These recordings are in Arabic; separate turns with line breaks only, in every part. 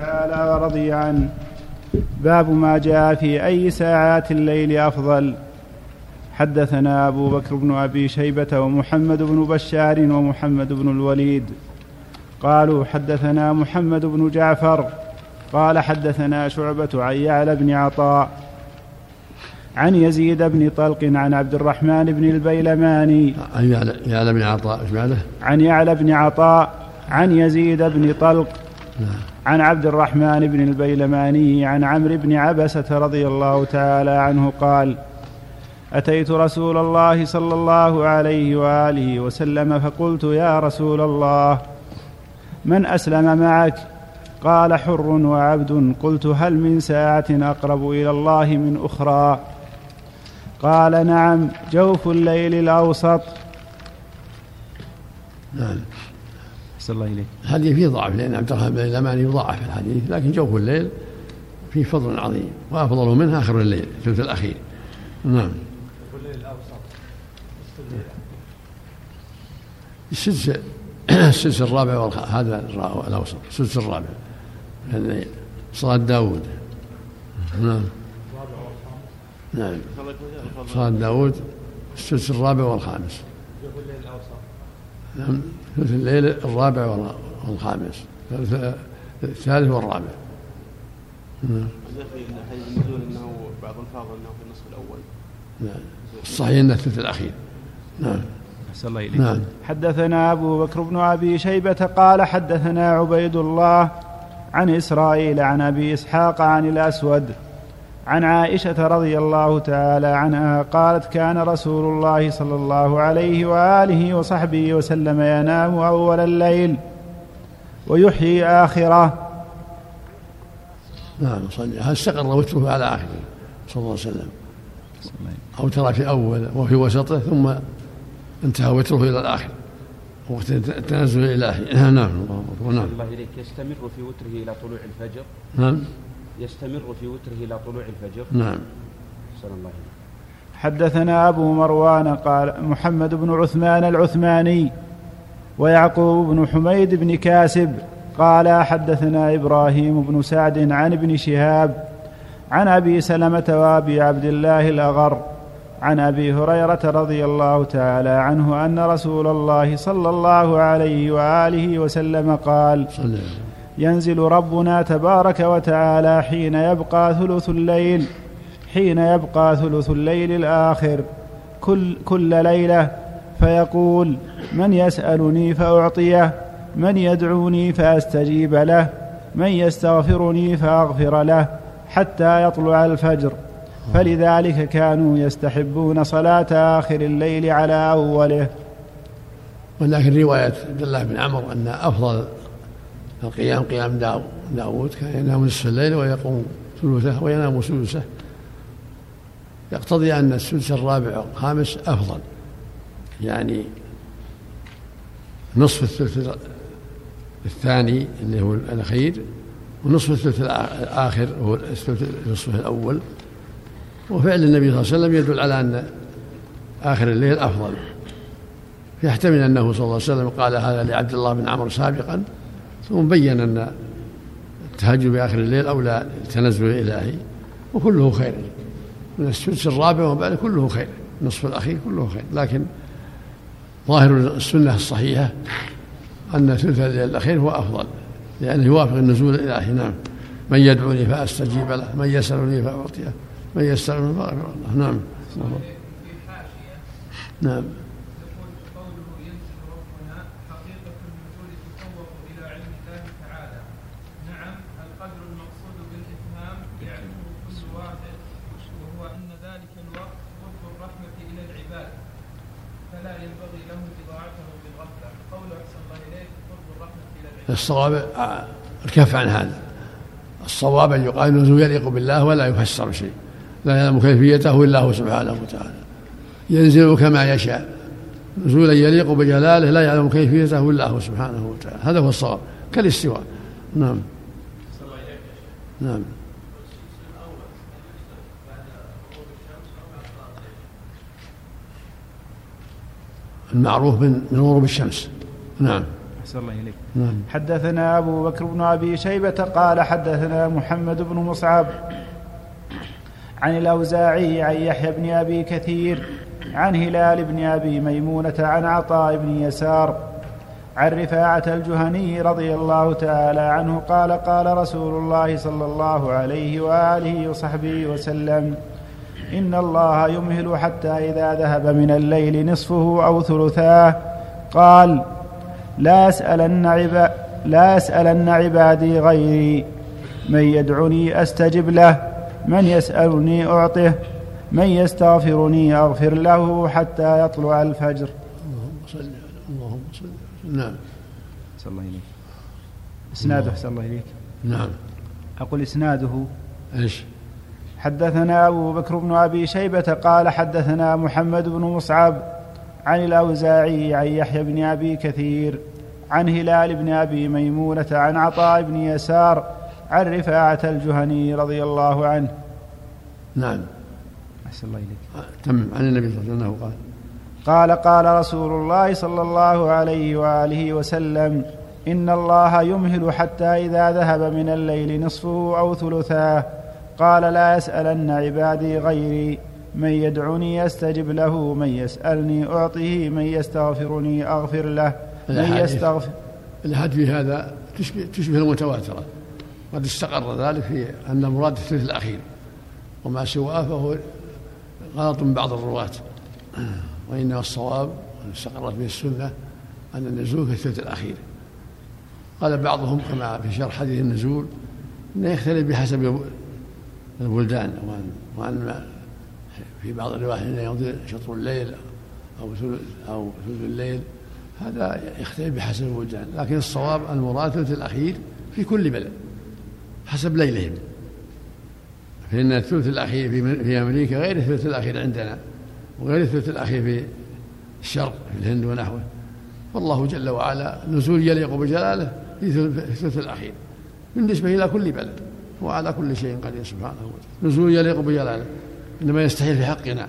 تعالى ورضي عنه باب ما جاء في أي ساعات الليل أفضل. حدثنا أبو بكر بن أبي شيبة ومحمد بن بشار ومحمد بن الوليد. قالوا حدثنا محمد بن جعفر. قال حدثنا شعبة عن يعلى بن عطاء. عن يزيد بن طلق عن عبد الرحمن بن البيلماني
عن يعلى بن عطاء إيش معنى؟
عن يعلى بن عطاء عن يزيد بن طلق نعم. عن عبد الرحمن بن البيلماني عن عمرو بن عبسة رضي الله تعالى عنه قال أتيت رسول الله صلى الله عليه وآله وسلم فقلت يا رسول الله من أسلم معك قال حر وعبد قلت هل من ساعة أقرب إلى الله من أخرى قال نعم جوف الليل الأوسط.
نعم.
أحسن الله إليك.
الحديث فيه ضعف لأن عبد الرحمن بن اليماني يضاعف الحديث لكن جوف الليل فيه فضل عظيم وأفضل منه آخر الليل الثلث الأخير. نعم. السدس السدس الرابع والخ... هذا الأوسط السدس الرابع صلاة داود نعم. نعم. صلاة داود السدس الرابع والخامس. نعم ثلث الليل الرابع والخامس. الثالث والرابع.
نعم. النزول إنه بعض الفاظ إنه في النصف الأول.
نعم. الصحيح إنه الثلث الأخير. نعم.
أحسن الله إليك. نعم. حدثنا أبو بكر بن أبي شيبة قال حدثنا عبيد الله عن إسرائيل عن أبي إسحاق عن الأسود عن عائشة رضي الله تعالى عنها قالت كان رسول الله صلى الله عليه وآله وصحبه وسلم ينام أول الليل ويحيي آخره.
نعم صلى هل استقر وتره على آخره صلى الله عليه وسلم. أو ترى في أول وفي وسطه ثم انتهى وتره إلى الآخر. وقت التنزل الإلهي نعم نعم.
الله إليك. يستمر في وتره إلى طلوع الفجر.
نعم.
يستمر في وتره إلى طلوع الفجر.
نعم.
صلى الله عليه
حدثنا أبو مروان قال محمد بن عثمان العثماني ويعقوب بن حميد بن كاسب قال حدثنا إبراهيم بن سعد عن ابن شهاب عن أبي سلمة وأبي عبد الله الأغر عن أبي هريرة رضي الله تعالى عنه أن رسول الله صلى الله عليه وآله وسلم قال ينزل ربنا تبارك وتعالى حين يبقى ثلث الليل حين يبقى ثلث الليل الآخر. كل كل ليلة فيقول من يسألني فأعطيه من يدعوني فأستجيب له من يستغفرني فأغفر له حتى يطلع الفجر. فلذلك كانوا يستحبون صلاة آخر الليل على أوله.
ولكن رواية عبد الله بن عمر أن أفضل القيام قيام داود كان ينام نصف الليل ويقوم ثلثه وينام سدسه يقتضي أن السدس الرابع والخامس أفضل. يعني نصف الثلث الثاني اللي هو الأخير ونصف الثلث الآخر هو الثلث النصف الأول. وفعل النبي صلى الله عليه وسلم يدل على أن آخر الليل أفضل. يحتمل أنه صلى الله عليه وسلم قال هذا لعبد الله بن عمرو سابقا. ثم بين أن التهجد بآخر الليل أولى التنزل الإلهي وكله خير. من السدس الرابع وبعد كله خير. النصف الأخير كله خير. لكن ظاهر السنة الصحيحة أن ثلث الليل الأخير هو أفضل لأنه يوافق النزول الإلهي. نعم. من يدعوني فأستجيب له من يسألني فأعطيه من يستغفر فغفر الله نعم. نعم. الصواب آه، الكف عن هذا. الصواب أن يقال نزول يليق بالله ولا يفسر شيء لا يعلم كيفيته إلا هو سبحانه وتعالى. ينزل كما يشاء. نزولا يليق بجلاله لا يعلم كيفيته إلا هو سبحانه وتعالى. هذا هو الصواب كالاستواء. نعم. نعم. المعروف من من غروب الشمس. نعم.
أحسن الله إليك.
نعم.
حدثنا أبو بكر بن أبي شيبة قال حدثنا محمد بن مصعب عن الأوزاعي عن يحيى بن أبي كثير عن هلال بن أبي ميمونة عن عطاء بن يسار عن رفاعة الجهني رضي الله تعالى عنه قال قال رسول الله صلى الله عليه وآله وصحبه وسلم إن الله يمهل حتى إذا ذهب من الليل نصفه أو ثلثاه. قال لا أسألن عبا لا أسألن عبادي غيري. من يدعني أستجب له من يسألني أعطه من يستغفرني أغفر له حتى يطلع الفجر.
اللهم صل على اللهم صل نعم.
أحسن الله إليك إسناده. أحسن الله إليك
نعم.
أقول إسناده.
إيش؟
حدثنا أبو بكر بن أبي شيبة قال حدثنا محمد بن مصعب عن الأوزاعي عن يحيى بن أبي كثير عن هلال بن أبي ميمونة عن عطاء بن يسار عن رفاعة الجهني رضي الله عنه.
نعم.
أحسن الله إليك.
تم عن النبي صلى الله عليه وسلم أنه قال.
قال قال رسول الله صلى الله عليه وآله وسلم إن الله يمهل حتى إذا ذهب من الليل نصفه أو ثلثاه. قال لا يسألن عبادي غيري. من يدعني استجب له من يسألني اعطه من يستغفرني أغفر له من. يستغفر
الأحد في هذا تشبه, تشبه المتواترة. قد استقر ذلك في أن المراد الثلث الأخير. وما سواه فهو غلط من بعض الرواة. وإنما الصواب استقرت به السنة أن النزول في الثلث الأخير. قال بعضهم كما في شرح حديث النزول أنه يختلف بحسب البلدان وأن في بعض الروايات أنه يمضي شطر الليل ثلث أو ثلث الليل هذا يختلف بحسب البلدان لكن الصواب المراد الثلث الأخير في كل بلد حسب ليلهم. فإن الثلث الأخير في أمريكا غير الثلث الأخير عندنا وغير الثلث الأخير في الشرق في الهند ونحوه. والله جل وعلا نزول يليق بجلاله في الثلث الأخير بالنسبة إلى كل بلد وعلى كل شيء قدير سبحانه وتعالى. نزول يليق بجلاله. إنما يستحيل في حقنا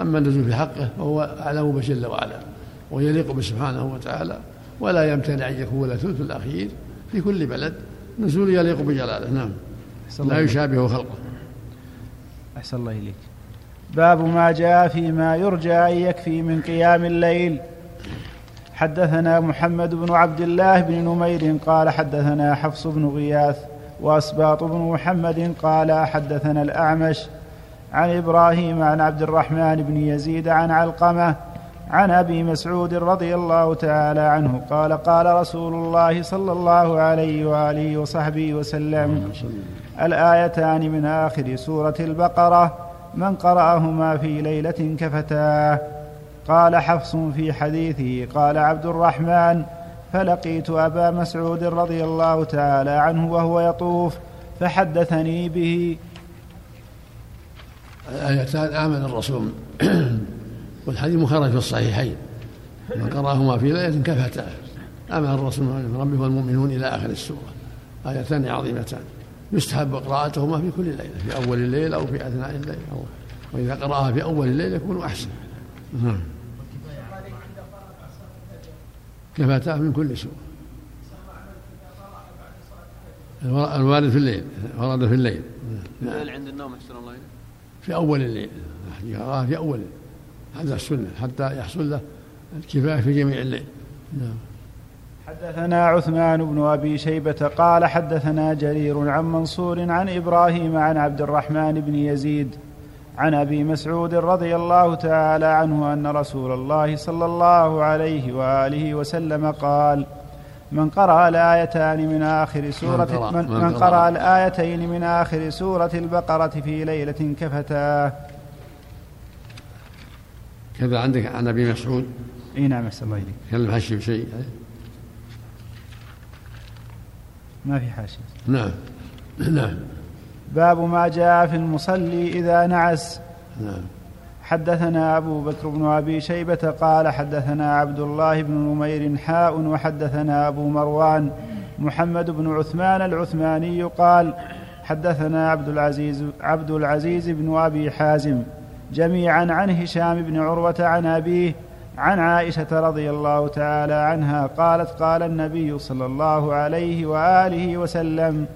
أما النزول في حقه فهو أعلم جل وعلا ويليق به سبحانه وتعالى ولا يمتنع أن يكون الثلث الأخير في كل بلد. نزول يليق بجلاله نعم. لا. يشابه خلقه.
أحسن الله إليك. باب ما جاء فيما يرجى أن يكفي من قيام الليل. حدثنا محمد بن عبد الله بن نمير قال حدثنا حفص بن غياث وأسباط بن محمد قال حدثنا الأعمش عن إبراهيم عن عبد الرحمن بن يزيد عن علقمة عن أبي مسعود رضي الله تعالى عنه. قال قال رسول الله صلى الله عليه وآله وصحبه وسلم الآيتان من آخر سورة البقرة من قرأهما في ليلة كفتاه قال حفص في حديثه قال عبد الرحمن فلقيت أبا مسعود رضي الله تعالى عنه وهو يطوف فحدثني به
الآيتان آمن الرسول. والحديث مخرج في الصحيحين. من قرأهما في ليلة كفتا آمن الرسول من ربه والمؤمنون إلى آخر السورة. آيتان عظيمتان. يستحب قراءتهما في كل ليلة في أول الليل أو في أثناء الليل. أو وإذا قرأها في أول الليل يكون أحسن. نعم. كفتا من كل سورة. الوارد في الليل. ورد في الليل.
الليل عند النوم احسن الله.
في أول الليل يقرأها في أول هذا السنة حتى يحصل له الكفاية في جميع الليل. نعم.
حدثنا عثمان بن أبي شيبة قال حدثنا جرير عن منصور عن إبراهيم عن عبد الرحمن بن يزيد عن أبي مسعود رضي الله تعالى عنه أن رسول الله صلى الله عليه وآله وسلم قال من قرأ الآيتان من آخر سورة من,
من
من
قرأ.
الآيتين من آخر سورة البقرة في ليلة كفتاه
كذا عندك عن أبي مسعود؟
اي نعم أحسن الله إليك.
كلم حشي بشيء
ما في حاشية.
نعم. نعم.
باب ما جاء في المصلي إذا نعس.
نعم.
حدثنا أبو بكر بن أبي شيبة قال حدثنا عبد الله بن نمير حاء وحدثنا أبو مروان محمد بن عثمان العثماني قال حدثنا عبد العزيز عبد العزيز بن أبي حازم جميعا عن هشام بن عروة عن أبيه عن عائشة رضي الله تعالى عنها قالت قال النبي صلى الله عليه وآله وسلم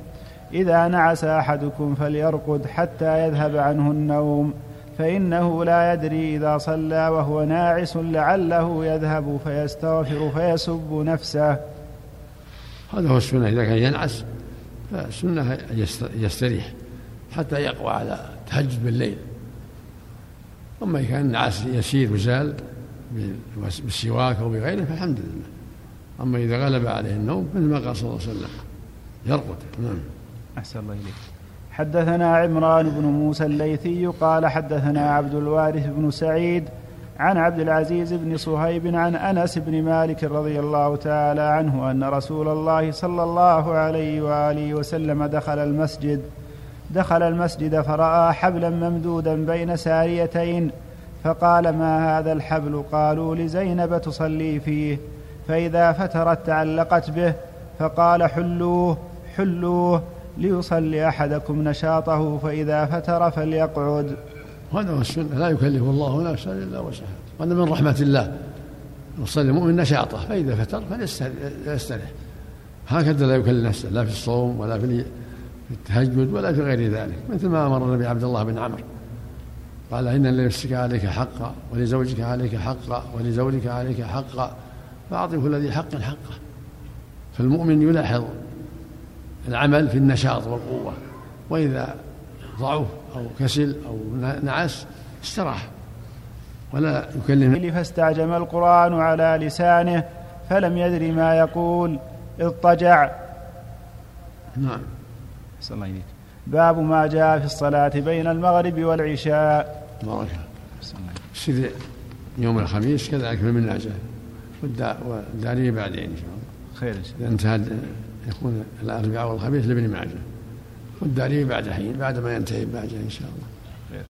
إذا نعس أحدكم فليرقد حتى يذهب عنه النوم. فإنه لا يدري إذا صلى وهو ناعس لعله يذهب فيستغفر فيسب نفسه.
هذا هو السنة إذا كان ينعس فالسنة يستريح حتى يقوى على التهجد بالليل. أما إذا كان النعاس يسير وزال بالسواك أو بغيره فالحمد لله. أما إذا غلب عليه النوم مثل ما قال صلى الله عليه وسلم يرقد. نعم.
أحسن الله إليك. حدثنا عمران بن موسى الليثي قال حدثنا عبد الوارث بن سعيد عن عبد العزيز بن صهيب عن أنس بن مالك رضي الله تعالى عنه أن رسول الله صلى الله عليه وآله وسلم دخل المسجد دخل المسجد فرأى حبلا ممدودا بين ساريتين فقال ما هذا الحبل؟ قالوا لزينب تصلي فيه. فإذا فترت تعلقت به فقال حلوة حلوة. ليصلي أحدكم نشاطه فإذا فتر فليقعد.
وهذا هو السنة لا يكلف الله نفسا إلا وسعها. وهذا من رحمة الله. يصلي المؤمن نشاطه فإذا فتر فليسترح هكذا لا يكلف نفسه لا في الصوم ولا في التهجد ولا في غير ذلك مثل ما أمر النبي عبد الله بن عمرو. قال إن لنفسك عليك حقا ولزوجك عليك حقا ولزوجك عليك حقا فأعطه الذي حق حقه. فالمؤمن يلاحظ العمل في النشاط والقوة. وإذا ضعف أو كسل أو نعس استراح. ولا يكلم
فاستعجم القرآن على لسانه فلم يدر ما يقول اضطجع.
نعم.
صلى الله عليك باب ما جاء في الصلاة بين المغرب والعشاء.
بارك الله يوم الخميس كذلك في المناجة والدارية بعدين إن شاء الله.
خير إن شاء الله.
انتهى يكون الأربعاء والخميس لابن ماجه والدارية بعد حين بعد ما ينتهي بعد إن شاء الله.